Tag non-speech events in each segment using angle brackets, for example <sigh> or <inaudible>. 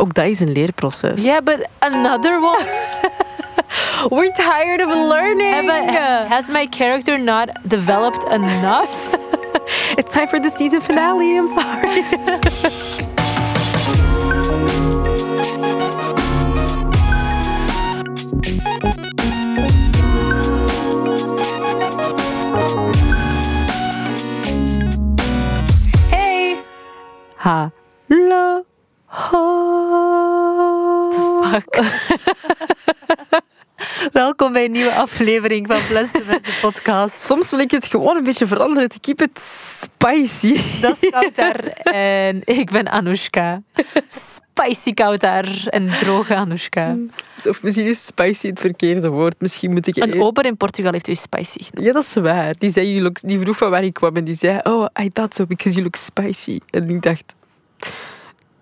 Maar ook dat is een leerproces. Yeah, but another one. <laughs> We're tired of learning. Have I- has my character not developed enough? <laughs> It's time for the season finale. I'm sorry. Hey. Hallo. Fuck. <laughs> Welkom bij een nieuwe aflevering van Bless the Best, de podcast. Soms wil ik het gewoon een beetje veranderen. To keep it spicy. Dat is Kautar en ik ben Anoushka. Spicy Kautar en droge Anoushka. Of misschien is spicy het verkeerde woord. Misschien moet ik... Een ober in Portugal heeft u spicy genoemd. Ja, dat is waar. Die, zei, die vroeg van waar ik kwam en die zei, oh, I thought so because you look spicy. En ik dacht,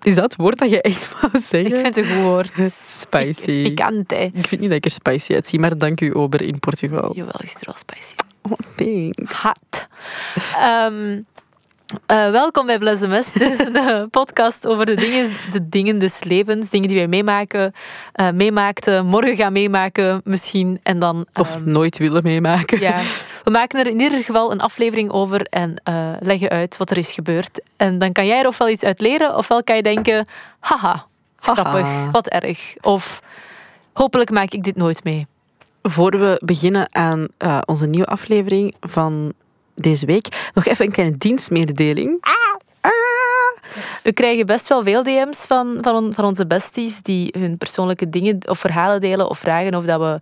is dat het woord dat je echt <laughs> wou zeggen? Ik vind het een goed woord. <laughs> Spicy. Picante. Ik vind niet dat ik er spicy uitzie, maar dank u, Ober, in Portugal. Jawel, is er wel spicy. Oh, thanks. Hot. Ehm, eh, welkom bij Bless the Mess. Dit is een eh, podcast over de dingen, de dingen des levens. Dingen die wij meemaken, eh, meemaakten, morgen gaan meemaken misschien. En dan... Of ehm, nooit willen meemaken. ja, we maken er in ieder geval een aflevering over en leggen uit wat er is gebeurd. En dan kan jij er ofwel iets uit leren, ofwel kan je denken... Haha, grappig, Haha. wat erg. Of hopelijk maak ik dit nooit mee. Voor we beginnen aan onze nieuwe aflevering van deze week, nog even een kleine dienstmededeling. We krijgen best wel veel DM's van, van onze besties die hun persoonlijke dingen of verhalen delen of vragen of dat we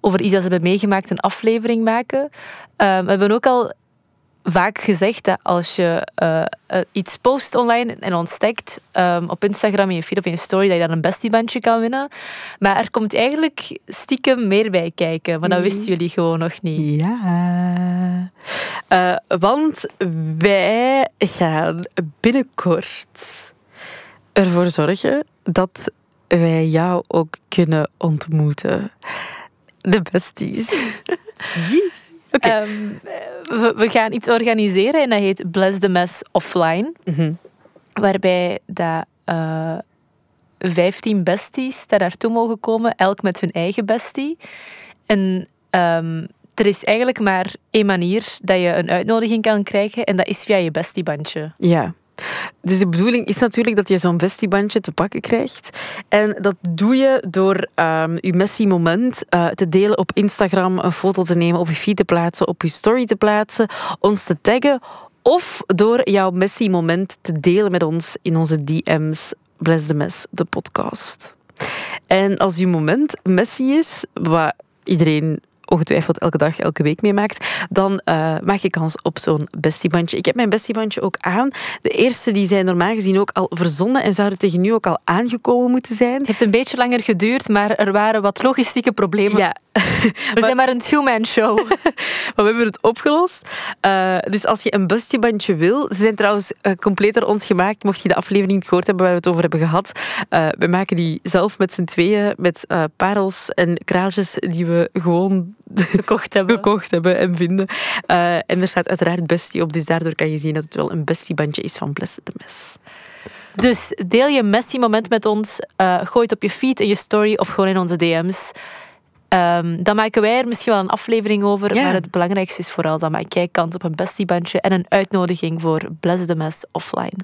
over iets dat ze hebben meegemaakt een aflevering maken. Ehm, we hebben ook al vaak gezegd dat als je eh, eh, iets post online en ontdekt ehm, op Instagram in je feed of in je story, dat je dan een bestiebandje kan winnen. Maar er komt eigenlijk stiekem meer bij kijken, maar dat wisten jullie gewoon nog niet. Ja. Eh, want wij gaan binnenkort ervoor zorgen dat wij jou ook kunnen ontmoeten. De besties. Ehm, we, we gaan iets organiseren en dat heet Bless the Mess Offline. Mhm. Waarbij dat, eh 15 besties daar naartoe mogen komen, elk met hun eigen bestie. En ehm, er is eigenlijk maar één manier dat je een uitnodiging kan krijgen en dat is via je bestiebandje. Ja. Dus de bedoeling is natuurlijk dat je zo'n bestiebandje te pakken krijgt. En dat doe je door ehm, je messy moment eh, te delen op Instagram, een foto te nemen, op je feed te plaatsen, op je story te plaatsen, ons te taggen. Of door jouw messy moment te delen met ons in onze DM's. Bless the Mess, de podcast. En als je moment messy is, wat iedereen ongetwijfeld elke dag, elke week meemaakt, dan eh, maak je kans op zo'n bestiebandje. Ik heb mijn bestiebandje ook aan. De eerste die zijn normaal gezien ook al verzonden en zouden tegen nu ook al aangekomen moeten zijn. Het heeft een beetje langer geduurd, maar er waren wat logistieke problemen. Ja, <laughs> We zijn maar een two-man show. <laughs> maar we hebben het opgelost. Eh, dus als je een bestiebandje wil, ze zijn trouwens eh, compleet door ons gemaakt. Mocht je de aflevering niet gehoord hebben waar we het over hebben gehad. Eh, we maken die zelf met z'n tweeën, met parels en kraaltjes die we gewoon <laughs> gekocht hebben. gekocht hebben en vinden. En er staat uiteraard bestie op, dus daardoor kan je zien dat het wel een bestiebandje is van Blessed the Mess. Dus deel je messy moment met ons. gooi het op je feed, in je story of gewoon in onze DM's. Ehm, dan maken wij er misschien wel een aflevering over. Ja. Maar het belangrijkste is vooral dat maak jij kans op een bestiebandje en een uitnodiging voor Bless the Mess offline.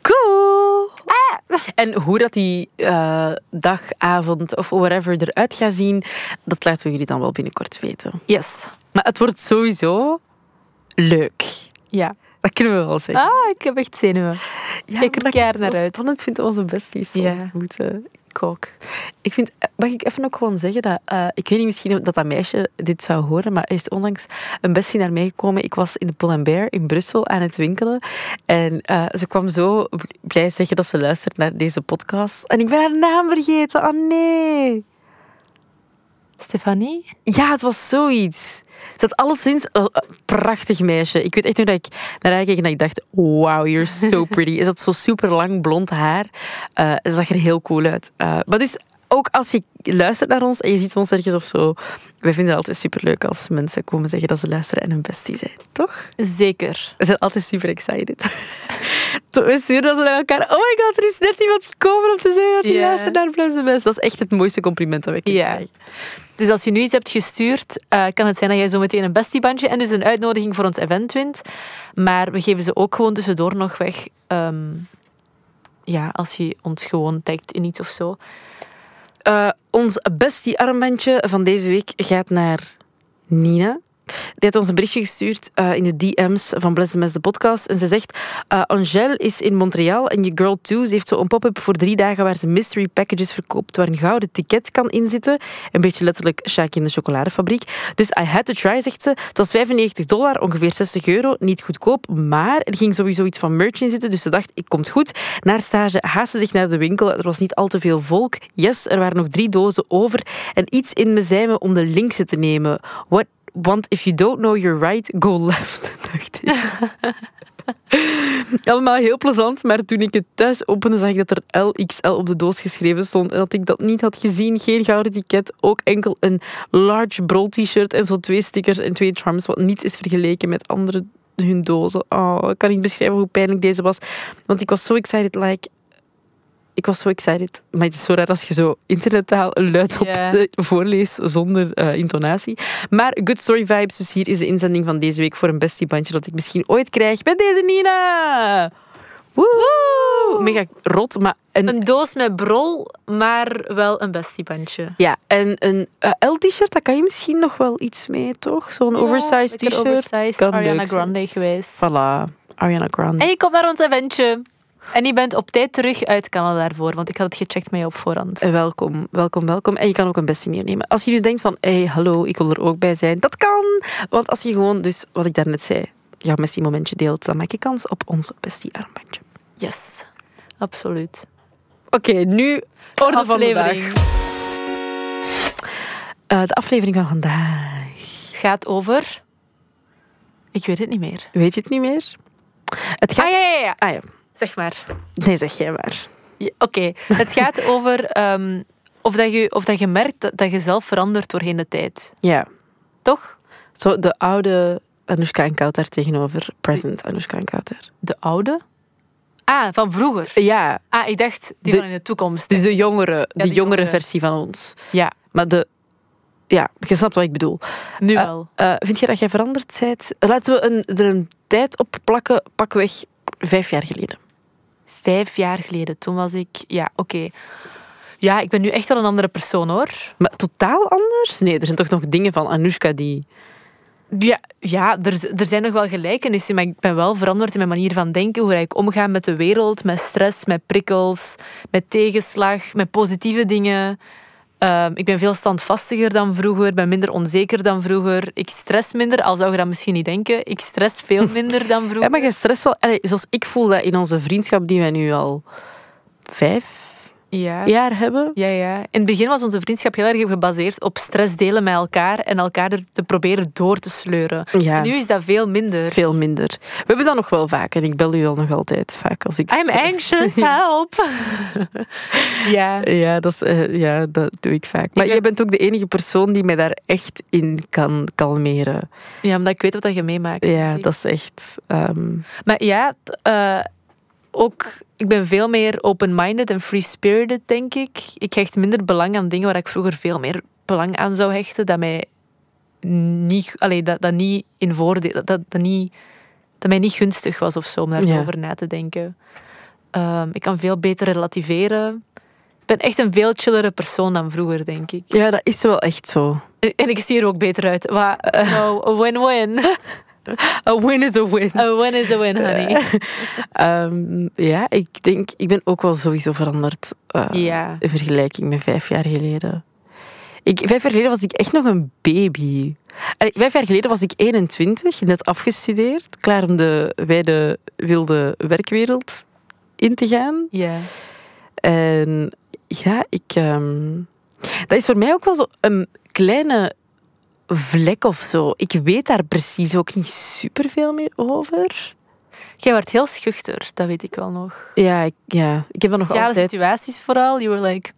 Cool! En hoe dat die eh, dag, avond of whatever eruit gaat zien, dat laten we jullie dan wel binnenkort weten. Yes. Maar het wordt sowieso leuk. Ja. Dat kunnen we wel zeggen. Ah, ik heb echt zenuwen. ja, kijk er naar uit. spannend vind om onze besties Ja. ontmoeten. Ik ook. Ik vind, eh, mag ik even ook gewoon zeggen dat, eh, ik weet niet misschien dat dat meisje dit zou horen, maar er is onlangs een bestie naar mij gekomen. Ik was in de Pull Bear in Brussel aan het winkelen en eh, ze kwam zo blij zeggen dat ze luistert naar deze podcast. En ik ben haar naam vergeten, oh nee. Stefanie? Ja, het was zoiets. Ze had alleszins een prachtig meisje. Ik weet echt nog dat ik naar haar keek en dat ik dacht, wow, you're so <laughs> pretty. Ze had zo super lang blond haar. Eh, ze zag er heel cool uit. Eh, maar dus ook als je luistert naar ons en je ziet ons ergens of zo, wij vinden het altijd superleuk als mensen komen zeggen dat ze luisteren en een bestie zijn. Toch? Zeker. We zijn altijd super excited. <laughs> We sturen dat ze naar elkaar. Oh my god, er is net iemand gekomen om te zeggen dat hij Ja. luistert naar Best. Dat is echt het mooiste compliment dat we kunnen Ja. krijgen. Dus als je nu iets hebt gestuurd, eh, kan het zijn dat jij zo meteen een bestiebandje en dus een uitnodiging voor ons event wint. Maar we geven ze ook gewoon tussendoor nog weg. ehm, ja, als je ons gewoon tagt in iets of zo. Eh, ons bestie armbandje van deze week gaat naar Nina. Die heeft ons een berichtje gestuurd eh, in de DM's van Bless Mess, de podcast. En ze zegt, eh Angèle is in Montreal en je girl too. Ze heeft zo een pop-up voor drie dagen waar ze mystery packages verkoopt waar een gouden ticket kan inzitten. Een beetje letterlijk Shaki in de chocoladefabriek. Dus I had to try, zegt ze. Het was 95 dollar, ongeveer 60 euro. Niet goedkoop, maar er ging sowieso iets van merch in zitten. Dus ze dacht, ik komt goed. Naar stage haastte zich naar de winkel. Er was niet al te veel volk. Yes, er waren nog drie dozen over. En iets in me zei me om de linkse te nemen. What Want if you don't know you're right, go <laughs> left, dacht ik. <laughs> Allemaal heel plezant, maar toen ik het thuis opende, zag ik dat er LXL op de doos geschreven stond. En dat ik dat niet had gezien, geen gouden ticket, ook enkel een large brol t-shirt en zo twee stickers en twee charms, wat niets is vergeleken met andere hun dozen. Oh, ik kan niet beschrijven hoe pijnlijk deze was. Want ik was zo excited, like... Ik was zo excited. Maar het is zo raar als je zo internettaal luid op eh, voorleest zonder eh, intonatie. Maar good story vibes. Dus hier is de inzending van deze week voor een bestiebandje dat ik misschien ooit krijg met deze Nina. Woe! Mega rot, maar een, Een doos met brol, maar wel een bestiebandje. ja, en een eh, L-t-shirt, daar kan je misschien nog wel iets mee, toch? Zo'n oversized t-shirt. Ariana. Grande geweest. Voilà, Ariana Grande. En je komt naar ons eventje. En je bent op tijd terug uit Canada daarvoor, want ik had het gecheckt met je op voorhand. Eh, Welkom, welkom, welkom. En je kan ook een bestie meenemen. Als je nu denkt van, hé, hey, hallo, ik wil er ook bij zijn. Dat kan! Want als je gewoon, dus wat ik daarnet zei, jouw bestie momentje deelt, dan maak je kans op ons bestie armbandje. Yes, absoluut. Oké, nu orde van de. Aflevering Eh, de aflevering van vandaag. gaat over... Ik weet het niet meer. Weet je het niet meer? Het gaat... Ah, ja, ja, ja. Ah ja. Zeg maar. Nee, zeg jij maar. Ja, Oké, het gaat <laughs> over ehm, of, dat je, of dat je merkt dat, dat je zelf verandert doorheen de tijd. Ja. Toch? Zo de oude Anoushka en Kouter tegenover present Anoushka en Kouter. De oude? Ah, van vroeger. Ja, Ah, ik dacht die De- van in de toekomst. dus de jongere, de, de jongere jongere. versie van ons. Ja, Maar de... Ja, je snapt wat ik bedoel. nu Eh, wel. Eh, vind je dat jij veranderd bent? Laten we een, er een tijd op plakken, pakweg vijf jaar geleden. Vijf jaar geleden, toen was ik... Ja, oké. Ja, ik ben nu echt wel een andere persoon, hoor. Maar totaal anders? Nee, er zijn toch nog dingen van Anoushka die... Ja, ja er, er zijn nog wel gelijkenissen, maar ik ben wel veranderd in mijn manier van denken, hoe ik omga met de wereld, met stress, met prikkels, met tegenslag, met positieve dingen. Ehm, ik ben veel standvastiger dan vroeger, ben minder onzeker dan vroeger. Ik stress minder, al zou je dat misschien niet denken. Ik stress veel <laughs> minder dan vroeger. Ja, maar je stress wel... Allee, zoals ik voel dat in onze vriendschap die wij nu al vijf ja. jaar hebben. Ja, ja. In het begin was onze vriendschap heel erg gebaseerd op stress delen met elkaar en elkaar er te proberen door te sleuren. Ja. Nu is dat veel minder. Veel minder. We hebben dat nog wel vaak en ik bel u al nog altijd vaak als ik... I'm anxious, <laughs> help! <laughs> ja. Ja, dat, is, eh, ja, dat doe ik vaak. Maar Ik jij ben- bent ook de enige persoon die mij daar echt in kan kalmeren. ja, omdat ik weet wat je meemaakt. Ja, dat is echt... ehm, Maar ja, eh, ook, ik ben veel meer open-minded en free-spirited, denk ik. Ik hecht minder belang aan dingen waar ik vroeger veel meer belang aan zou hechten. Dat mij niet, allee, dat, dat niet in voordeel, dat, dat, dat niet, dat mij niet gunstig was of zo om daarover na te denken. Ehm, ik kan veel beter relativeren. Ik ben echt een veel chillere persoon dan vroeger, denk ik. ja, dat is wel echt zo. En, en ik zie er ook beter uit. No, a win-win. A win is a win. A win is a win, honey. <laughs> Ehm, ja, ik denk, ik ben ook wel sowieso veranderd eh, Ja. in vergelijking met vijf jaar geleden. Ik, vijf jaar geleden was ik echt nog een baby. Allee, vijf jaar geleden was ik 21, net afgestudeerd, klaar om de wijde wilde werkwereld in te gaan. Ja. En ja, ik, ehm, dat is voor mij ook wel zo een kleine vlek of zo. Ik weet daar precies ook niet superveel meer over. Jij werd heel schuchter, dat weet ik wel nog. Ja, ik, ja, ik heb dat nog Sociale altijd. situaties vooral, you were like...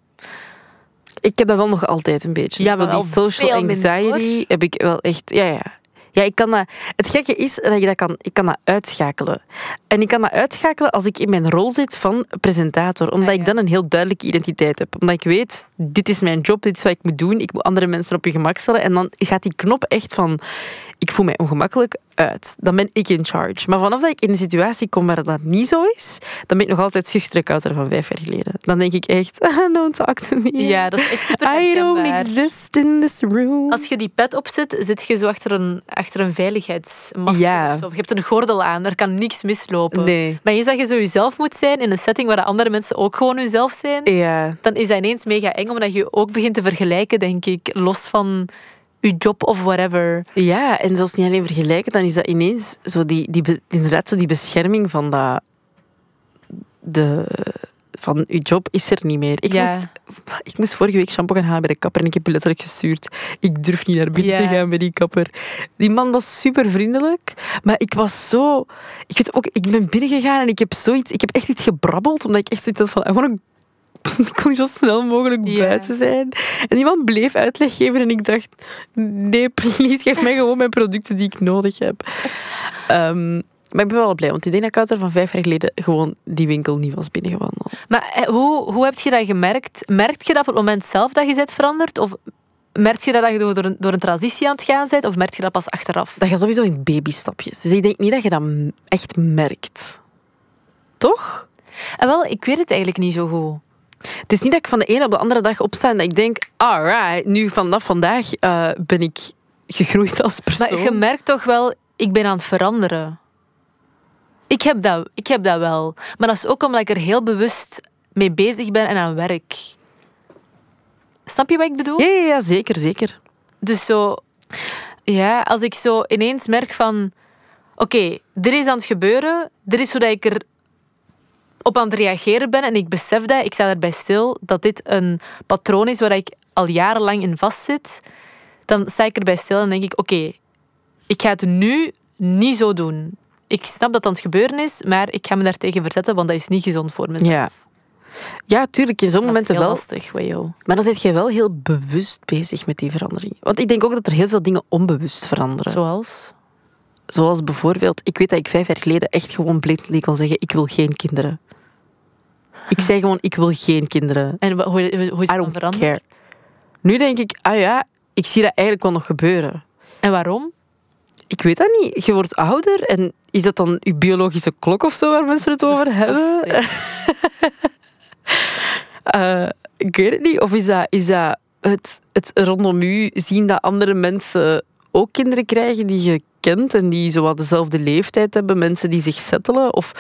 Ik heb dat wel nog altijd een beetje. Ja, maar die social minder, anxiety heb ik wel echt. Ja, ja. Ja, ik kan dat, het gekke is dat je dat kan, ik kan dat uitschakelen. En ik kan dat uitschakelen als ik in mijn rol zit van presentator. Omdat Ah, ja. ik dan een heel duidelijke identiteit heb. Omdat ik weet, dit is mijn job, dit is wat ik moet doen. Ik moet andere mensen op je gemak stellen. En dan gaat die knop echt van, ik voel mij ongemakkelijk uit. Dan ben ik in charge. Maar vanaf dat ik in een situatie kom waar dat niet zo is, dan ben ik nog altijd schuchtere van vijf jaar geleden. Dan denk ik echt, <laughs> don't talk to me. Ja, dat is echt super I don't exist in this room. Als je die pet opzet, zit je zo achter een, achter een veiligheidsmasker Ja. of zo. Je hebt een gordel aan, er kan niks mislopen. Nee. Maar eens dat je zo jezelf moet zijn in een setting waar de andere mensen ook gewoon jezelf zijn, Ja, dan is dat ineens mega eng, omdat je ook begint te vergelijken, denk ik, los van je job of whatever. Ja, en zelfs niet alleen vergelijken, dan is dat ineens zo die, die, inderdaad zo die bescherming van dat... De, van uw job is er niet meer. Ik, Ja. moest, ik moest vorige week shampoo gaan halen bij de kapper en ik heb u letterlijk gestuurd. Ik durf niet naar binnen Ja. te gaan bij die kapper. Die man was super vriendelijk, maar ik was zo... Ik, weet ook, ik ben binnengegaan en ik heb zoiets... Ik heb echt iets gebrabbeld, omdat ik echt zoiets had van... I wanna <laughs> ik kon zo snel mogelijk buiten zijn. En die man bleef uitleg geven en ik dacht... Nee, please, geef mij gewoon mijn producten die ik nodig heb. Ehm, maar ik ben wel blij, want ik denk dat ik er van vijf jaar geleden gewoon die winkel niet was binnengewandeld. Maar eh, hoe, hoe heb je dat gemerkt? Merk je dat op het moment zelf dat je bent veranderd? Of merk je dat, dat je door een, door een transitie aan het gaan bent? Of merk je dat pas achteraf? Dat gaat sowieso in babystapjes. Dus ik denk niet dat je dat echt merkt. Toch? En wel, ik weet het eigenlijk niet zo goed. Het is niet dat ik van de ene op de andere dag opsta en dat ik denk... Alright, nu vanaf vandaag eh, ben ik gegroeid als persoon. Maar je merkt toch wel, ik ben aan het veranderen. Ik heb, dat, ik heb dat wel. Maar dat is ook omdat ik er heel bewust mee bezig ben en aan werk. Snap je wat ik bedoel? Ja, ja, ja, zeker, zeker. Dus zo, ja, als ik zo ineens merk van, oké, dit is aan het gebeuren, dit is hoe dat ik er op aan het reageren ben en ik besef dat, ik sta erbij stil, dat dit een patroon is waar ik al jarenlang in vastzit, dan sta ik erbij stil en denk ik, oké, ik ga het nu niet zo doen. Ik snap dat aan het gebeuren is, maar ik ga me daartegen verzetten, want dat is niet gezond voor mezelf. Ja. Ja, tuurlijk, in zo'n Dat momenten heel wel. lastig, wajo. Maar dan zit je wel heel bewust bezig met die verandering. Want ik denk ook dat er heel veel dingen onbewust veranderen. Zoals? Zoals bijvoorbeeld, ik weet dat ik vijf jaar geleden echt gewoon blatantly kon zeggen, ik wil geen kinderen. Ik zei gewoon, ik wil geen kinderen. En hoe, hoe is don't veranderd? care. Nu denk ik, ah ja, ik zie dat eigenlijk wel nog gebeuren. En waarom? Ik weet dat niet. Je wordt ouder en is dat dan je biologische klok of zo waar mensen het over hebben? <laughs> Eh, ik weet het niet. Of is dat, is dat het, het rondom u zien dat andere mensen ook kinderen krijgen die je kent en die zo wat dezelfde leeftijd hebben, mensen die zich settelen? Of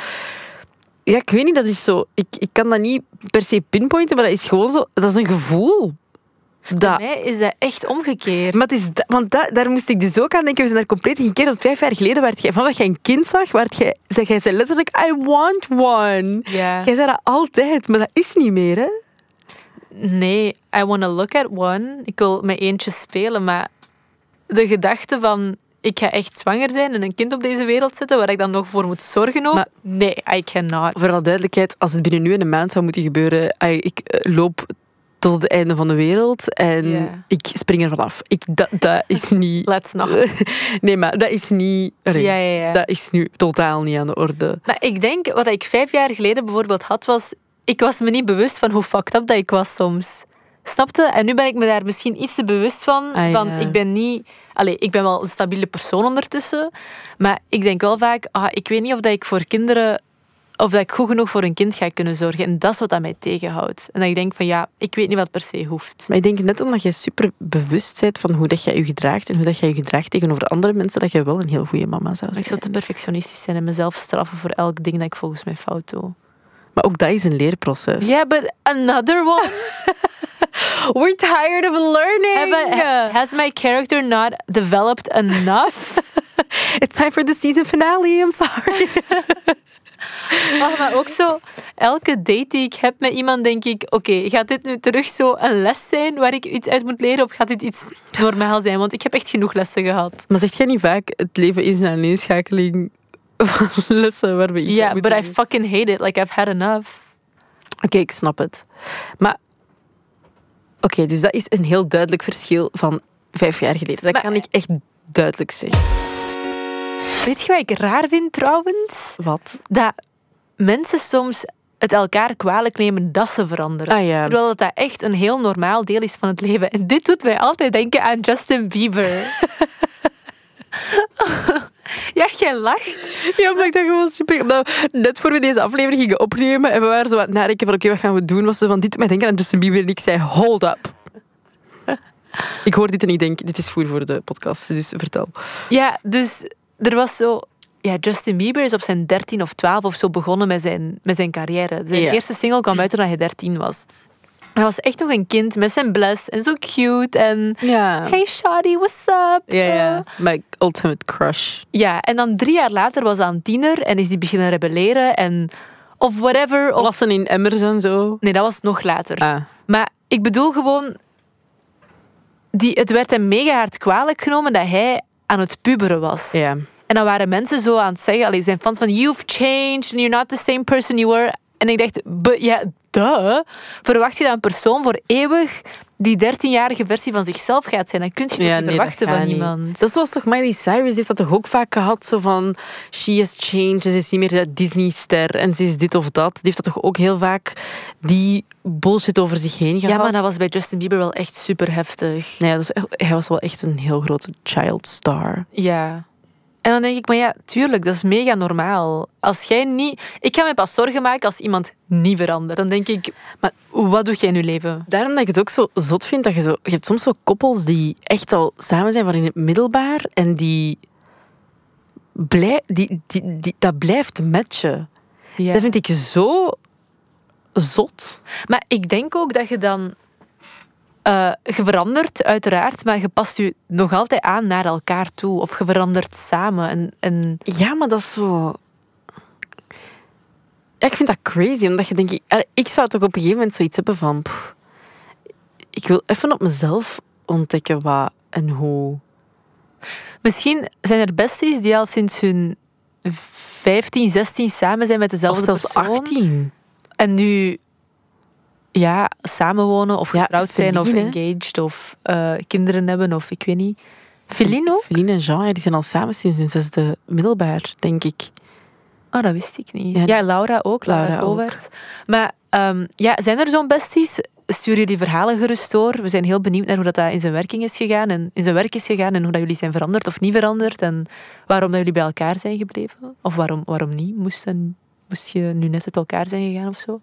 ja, ik weet niet, dat is zo. Ik, ik kan dat niet per se pinpointen, maar dat is gewoon zo. Dat is een gevoel. Bij Dat, mij is dat echt omgekeerd. maar het is da- want da- daar moest ik dus ook aan denken. We zijn daar compleet gekeerd. Want vijf jaar geleden, werd jij, van dat jij een kind zag, werd jij, zei jij zei letterlijk, I want one. Jij zei dat altijd, maar dat is niet meer, hè? Nee, I want to look at one. Ik wil met eentje spelen, maar de gedachte van ik ga echt zwanger zijn en een kind op deze wereld zetten waar ik dan nog voor moet zorgen ook. Maar- nee, I cannot. Voor alle duidelijkheid, als het binnen nu en een maand zou moeten gebeuren, ai, ik eh, loop tot het einde van de wereld en ik spring er vanaf. Ik, dat, dat is <laughs> niet... Let's not. <laughs> Nee, maar dat is niet... Ja, ja, ja. Dat is nu totaal niet aan de orde. Maar ik denk, wat ik vijf jaar geleden bijvoorbeeld had, was... Ik was me niet bewust van hoe fucked up dat ik was soms. Snapte? En nu ben ik me daar misschien iets te bewust van. Ah, van ja. Ik ben niet... Allee, ik ben wel een stabiele persoon ondertussen. Maar ik denk wel vaak, ah, ik weet niet of dat ik voor kinderen... Of dat ik goed genoeg voor een kind ga kunnen zorgen. En dat is wat dat mij tegenhoudt. En dat ik denk van, ja, ik weet niet wat per se hoeft. Maar ik denk net omdat je super bewust bent van hoe dat jij je gedraagt en hoe dat jij je gedraagt tegenover andere mensen, dat jij wel een heel goede mama zou Maar ik zijn. zou te perfectionistisch zijn en mezelf straffen voor elk ding dat ik volgens mij fout doe. Maar ook dat is een leerproces. Yeah, but another one. <laughs> <laughs> We're tired of learning. I- has my character not developed enough? <laughs> It's time for the season finale. I'm sorry. Ah, <laughs> maar ook zo, elke date die ik heb met iemand, denk ik: oké, gaat dit nu terug zo een les zijn waar ik iets uit moet leren? Of gaat dit iets normaal zijn? Want ik heb echt genoeg lessen gehad. Maar zegt jij niet vaak, het leven is een aaneenschakeling van lessen waar we iets Ja, but I fucking hate it. Like, I've had enough. Oké, ik snap het. Maar, oké, dus dat is een heel duidelijk verschil van vijf jaar geleden. Dat Maar- kan ik echt duidelijk zeg. Weet je wat ik raar vind trouwens? Wat? Dat mensen soms het elkaar kwalijk nemen dat ze veranderen. Ah ja. Terwijl dat, dat echt een heel normaal deel is van het leven. En dit doet mij altijd denken aan Justin Bieber. <laughs> <laughs> ja, jij lacht. Ja, maar ik dacht gewoon super... omdat we net voor we deze aflevering gingen opnemen en we waren zo aan het nadenken van oké, wat gaan we doen? Was ze van dit mij denken aan Justin Bieber en ik zei hold up. <laughs> ik hoor dit en ik denk, dit is voer voor de podcast, dus vertel. Ja, dus er was zo... Ja, Justin Bieber is op zijn 13 of 12 of zo begonnen met zijn, met zijn carrière. Zijn Ja. eerste single kwam uit toen hij 13 was. Hij was echt nog een kind met zijn bles en zo cute. En Ja. hey shawty, what's up? Ja, ja. My ultimate crush. Ja, en dan drie jaar later was hij een tiener en is hij beginnen rebelleren en... Of whatever. Of, Plassen in emmers en zo. nee, dat was nog later. Ah. Maar ik bedoel gewoon... Die, het werd hem mega hard kwalijk genomen dat hij aan het puberen was. Ja. En dan waren mensen zo aan het zeggen, allee, zijn fans van You've changed and you're not the same person you were. En ik dacht, "But ja, duh. Verwacht je dat een persoon voor eeuwig die 13-jarige versie van zichzelf gaat zijn? Dan kun je toch Ja, niet nee, verwachten dat van niet. iemand. Dat was toch Miley Cyrus, heeft dat toch ook vaak gehad? Zo van, she has changed, ze is niet meer de Disney-ster en ze is dit of dat. Die heeft dat toch ook heel vaak, die bullshit over zich heen gehad? Ja, maar dat was bij Justin Bieber wel echt super heftig. Nee, dat hij was wel echt een heel grote child star. Ja. En dan denk ik, maar ja, tuurlijk, dat is mega normaal. Als jij niet... Ik ga me pas zorgen maken als iemand niet verandert. Dan denk ik, maar wat doe jij in je leven? Daarom dat ik het ook zo zot vind dat je zo... Je hebt soms zo koppels die echt al samen zijn van in het middelbaar en die... Blij, die, die, die, dat blijft matchen. Ja. Dat vind ik zo zot. Maar ik denk ook dat je dan... eh, je verandert uiteraard, maar je past je nog altijd aan naar elkaar toe. Of je verandert samen. En, en Ja, maar dat is zo... Ja, ik vind dat crazy, omdat je denkt... Ik zou toch op een gegeven moment zoiets hebben van... pff, ik wil even op mezelf ontdekken wat en hoe. misschien zijn er besties die al sinds hun 15, 16 samen zijn met Of dezelfde zelfs persoon. 18. En nu ja, samenwonen of Ja, getrouwd zijn of engaged of eh, kinderen hebben of ik weet niet. Feline ook? Feline en Jean, ja, die zijn al samen sinds hun zesde middelbaar, denk ik. Oh, dat wist ik niet. Ja, Ja, Laura ook. Laura, Laura ook. Maar ehm, ja, zijn er zo'n besties? Stuur jullie verhalen gerust door. We zijn heel benieuwd naar hoe dat, dat in zijn werking is gegaan en in zijn werk is gegaan en hoe dat jullie zijn veranderd of niet veranderd en waarom dat jullie bij elkaar zijn gebleven. Of waarom, waarom niet? Moest, een- moest je nu net uit elkaar zijn gegaan of zo?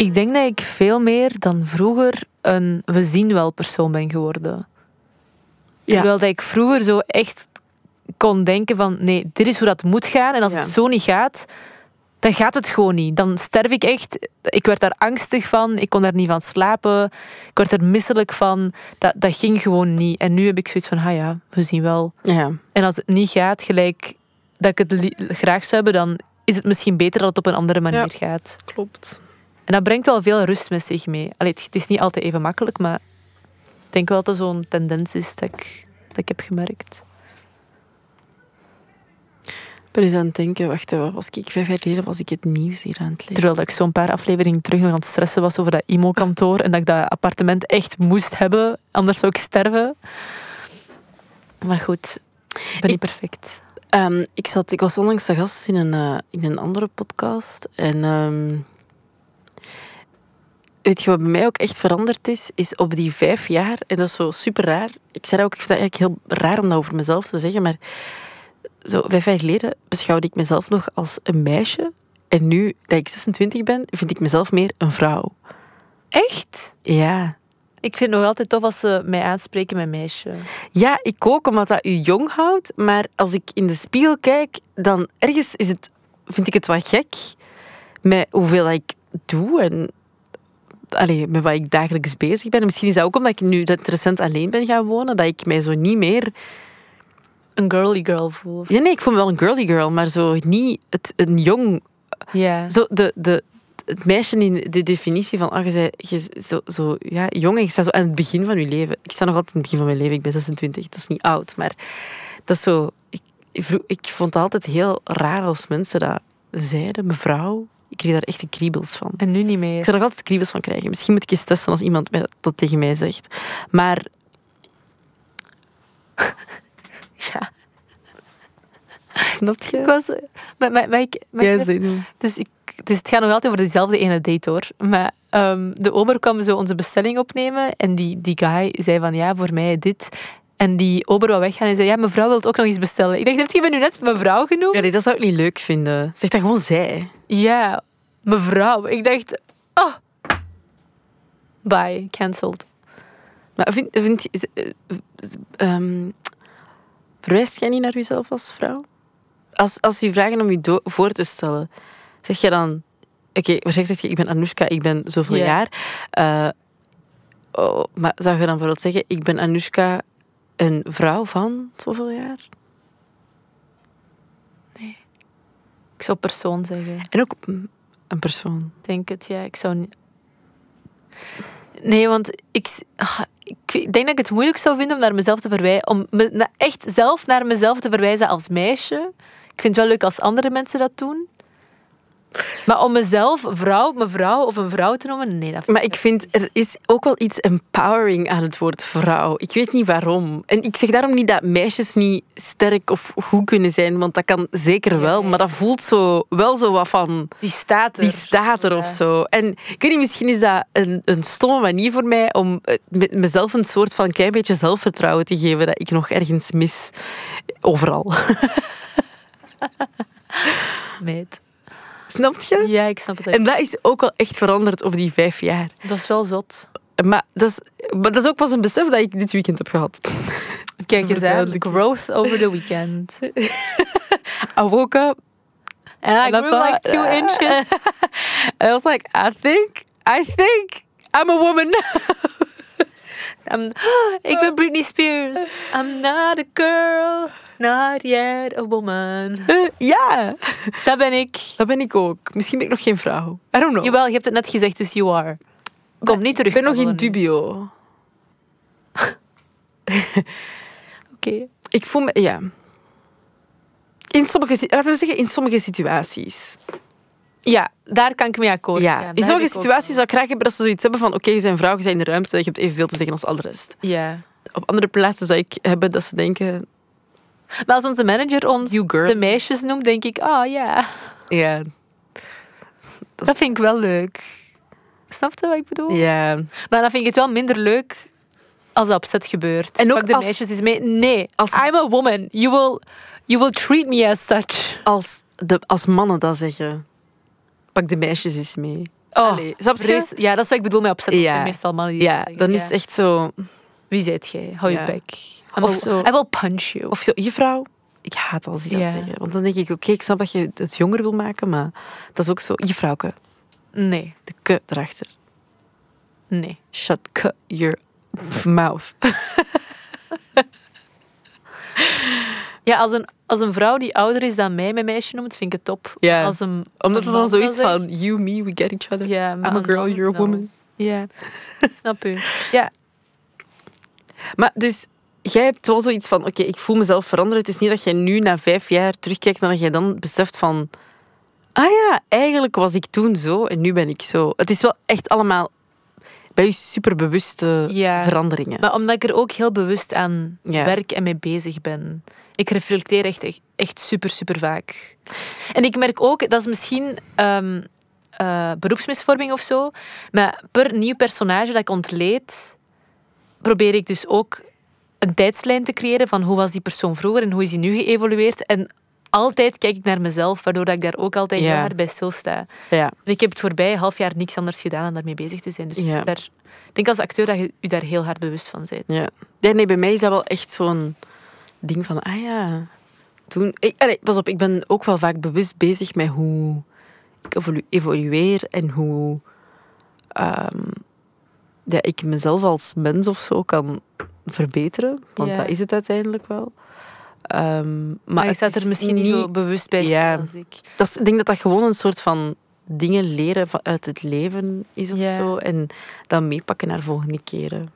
Ik denk dat ik veel meer dan vroeger een we zien wel persoon ben geworden. Ja. Terwijl dat ik vroeger zo echt kon denken van nee, dit is hoe dat moet gaan. En als Ja. het zo niet gaat, dan gaat het gewoon niet. Dan sterf ik echt. Ik werd daar angstig van. Ik kon daar niet van slapen. Ik werd er misselijk van. Dat, dat ging gewoon niet. En nu heb ik zoiets van, ah ja, we zien wel. Ja. En als het niet gaat, gelijk dat ik het graag zou hebben, dan is het misschien beter dat het op een andere manier gaat. Klopt. En dat brengt wel veel rust met zich mee. Allee, het het is niet altijd even makkelijk, maar ik denk wel dat er zo'n tendens is dat ik, dat ik heb gemerkt. Ik ben eens aan het denken, wacht, was ik vijf jaar geleden was ik het nieuws hier aan het lezen. Terwijl dat ik zo'n paar afleveringen terug nog aan het stressen was over dat IMO-kantoor en dat ik dat appartement echt moest hebben, anders zou ik sterven. Maar goed, ik ben niet perfect. Ehm, ik, zat, ik was onlangs de gast in een, eh, in een andere podcast. En ehm, weet je wat bij mij ook echt veranderd is? Is op die vijf jaar, en dat is zo super raar. Ik zei ook, ik vind dat eigenlijk heel raar om dat over mezelf te zeggen, maar zo vijf jaar geleden beschouwde ik mezelf nog als een meisje. En nu dat ik 26 ben, vind ik mezelf meer een vrouw. Echt? Ja. Ik vind het nog altijd tof als ze mij aanspreken met meisje. Ja, ik ook, omdat dat u jong houdt. Maar als ik in de spiegel kijk, dan ergens is het, vind ik het wat gek met hoeveel ik doe en allee, met wat ik dagelijks bezig ben. En misschien is dat ook omdat ik nu dat recent alleen ben gaan wonen, dat ik mij zo niet meer... Een girly girl voel. Ja, nee, ik voel me wel een girly girl, maar zo niet het, een jong... Ja. Zo de, de, het meisje in de definitie van, ah, je, zei, je zo, zo ja, jong en je staat zo aan het begin van je leven. Ik sta nog altijd in het begin van mijn leven, ik ben 26, dat is niet oud, maar dat is zo... Ik, ik vond het altijd heel raar als mensen dat zeiden, mevrouw. Ik kreeg daar echt de kriebels van. En nu niet Ik meer. zou er altijd kriebels van krijgen. Misschien moet ik eens testen als iemand mij dat, tegen mij zegt. Maar <laughs> Ja. Snap je? Ik was... Maar, maar, maar ik, maar Ja, ik- dus, ik, dus het gaat nog altijd over dezelfde ene date, hoor. Maar ehm, de ober kwam zo onze bestelling opnemen en die, die guy zei van, ja, voor mij dit. En die ober wou weggaan en zei, ja, mevrouw wil ook nog iets bestellen. Ik dacht, heb je me nu net mevrouw genoemd? Ja, nee, dat zou ik niet leuk vinden. Zeg dat gewoon zij. Ja, mevrouw. Ik dacht, oh. Bye, cancelled. Maar vind, vind ehm, verwijst jij niet naar jezelf als vrouw? Als, als je vragen om je voor te stellen, zeg je dan... Oké, waarschijnlijk zeg je, ik ben Anoushka, ik ben zoveel Ja. jaar. Eh, oh, maar zou je dan bijvoorbeeld zeggen, ik ben Anoushka, een vrouw van zoveel jaar? Ik zou persoon zeggen. En ook een persoon. Ik denk het, ja. Ik zou niet... Nee, want ik, ah, ik denk dat ik het moeilijk zou vinden om naar mezelf te verwijzen. Om me, echt zelf naar mezelf te verwijzen als meisje. Ik vind het wel leuk als andere mensen dat doen. Maar om mezelf vrouw, mevrouw of een vrouw te noemen, nee, dat Maar ik vind, er is ook wel iets empowering aan het woord vrouw. Ik weet niet waarom. En ik zeg daarom niet dat meisjes niet sterk of goed kunnen zijn, want dat kan zeker wel. Maar dat voelt zo, wel zo wat van, Die staat er. die staat er of zo. En ik weet niet, misschien is dat een, een stomme manier voor mij om eh, met mezelf een soort van klein beetje zelfvertrouwen te geven dat ik nog ergens mis. Overal. <laughs> Meid. Snap je? Ja, ik snap het. En dat is ook wel echt veranderd op die vijf jaar. Dat is wel zot. Maar dat is, maar dat is ook pas een besef dat ik dit weekend heb gehad. Kijk eens aan. Growth over the weekend. <laughs> I woke up And I and I grew like two inches. and <laughs> I was like, I think, I think I'm a woman. I'm, <laughs> <gasps> ik ben Britney Spears. I'm not a girl, not yet a woman. ja, Dat ben ik. dat ben ik ook. Misschien ben ik nog geen vrouw. I don't know. Jawel, je hebt het net gezegd, dus you are. Kom niet terug. ik ben nog in dubio. <laughs> Oké. Ik voel me, ja. In sommige, laten we zeggen, in sommige situaties. Ja, daar kan ik mee akkoord Ja, gaan. in sommige situaties zou ik graag hebben dat ze zoiets hebben van oké, je bent vrouw, je bent in de ruimte, je hebt evenveel te zeggen als al de rest. Ja. Op andere plaatsen zou ik hebben dat ze denken, Maar als onze manager ons de meisjes noemt, denk ik, ah ja, ja, dat vind ik wel leuk. Snap je wat ik bedoel? ja. Maar dan vind ik het wel minder leuk als dat op set gebeurt. En ook Pak de als- meisjes eens mee. Nee, Als- I'm a woman. You will, you will treat me as such. Als, de, als mannen dat zeggen, pak de meisjes eens mee. Oh, Allee, snap je? vrees- Ja, dat is wat ik bedoel met opzet. Ja. Meestal mannen die dat Ja, zeggen, dan is het echt zo... Wie zijt jij? Hou je bek. I Of will, zo. I will punch you. Of zo, juffrouw, ik haat als die dat zeggen. Want dan denk ik, oké, ik snap dat je het jonger wil maken, maar dat is ook zo, juffrouwke, Nee, de ke erachter. nee. Shut ke your mouth. <laughs> Ja, als een, als een vrouw die ouder is dan mij mijn meisje noemt, vind ik het top. Ja. Als een, Omdat het dan zo is van, you, me, we get each other. I'm a girl, you're a no. woman. Ja, <laughs> snap u. Ja, Maar dus, jij hebt wel zoiets van, oké, ik voel mezelf veranderen. Het is niet dat jij nu na vijf jaar terugkijkt en dat jij dan beseft van, ah ja, eigenlijk was ik toen zo en nu ben ik zo. Het is wel echt allemaal bij je superbewuste Ja. veranderingen. maar omdat ik er ook heel bewust aan Ja. werk en mee bezig ben. Ik reflecteer echt, echt, echt super, super vaak. En ik merk ook, dat is misschien ehm, eh, beroepsmisvorming of zo, maar per nieuw personage dat ik ontleed, probeer ik dus ook een tijdslijn te creëren van hoe was die persoon vroeger en hoe is die nu geëvolueerd. En altijd kijk ik naar mezelf, waardoor dat ik daar ook altijd Ja. heel hard bij stilsta. ja. En ik heb het voorbije half jaar niks anders gedaan dan daarmee bezig te zijn. Dus Ja. daar, ik denk als acteur dat je je daar heel hard bewust van bent. Ja. Nee, nee, bij mij is dat wel echt zo'n ding van, ah ja, toen... Ik, allee, pas op, ik ben ook wel vaak bewust bezig met hoe ik evolu- evolueer en hoe ehm, ja, ik mezelf als mens of zo kan verbeteren. Want Ja. dat is het uiteindelijk wel. Ehm, maar staat is er misschien niet zo bewust bij als ik. Dat is, ik denk dat dat gewoon een soort van dingen leren uit het leven is of zo. En dat meepakken naar volgende keren.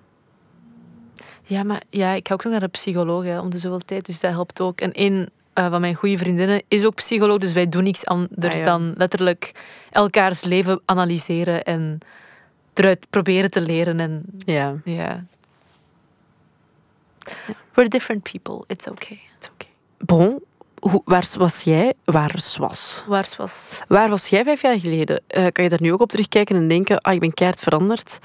Ja, maar ja, ik ga ook nog naar de psycholoog hè, om de zoveel tijd. Dus dat helpt ook. En een eh, van mijn goede vriendinnen is ook psycholoog. Dus wij doen niks anders Ah, ja. dan letterlijk elkaars leven analyseren en eruit proberen te leren. En Ja. ja. We're different people. It's okay. It's okay. Bon, hoe, waar was jij? Waar was? Waar was? Waar was jij vijf jaar geleden? Uh, kan je daar nu ook op terugkijken en denken, ah, ik ben keihard veranderd.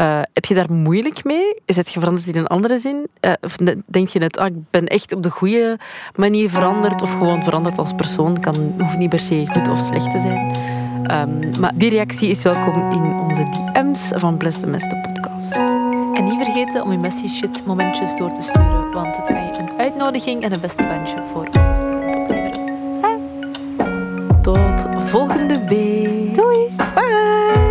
Uh, heb je daar moeilijk mee? Is het veranderd in een andere zin? Uh, of denk je net, ah, ik ben echt op de goede manier veranderd of gewoon veranderd als persoon? Kan, hoeft niet per se goed of slecht te zijn. Um, maar die reactie is welkom in onze DM's van Bless the Meste podcast. En niet vergeten om je messy shit momentjes door te sturen, want het kan je een uitnodiging en een beste bandje voor ons opleveren. Tot volgende week. Doei. Bye.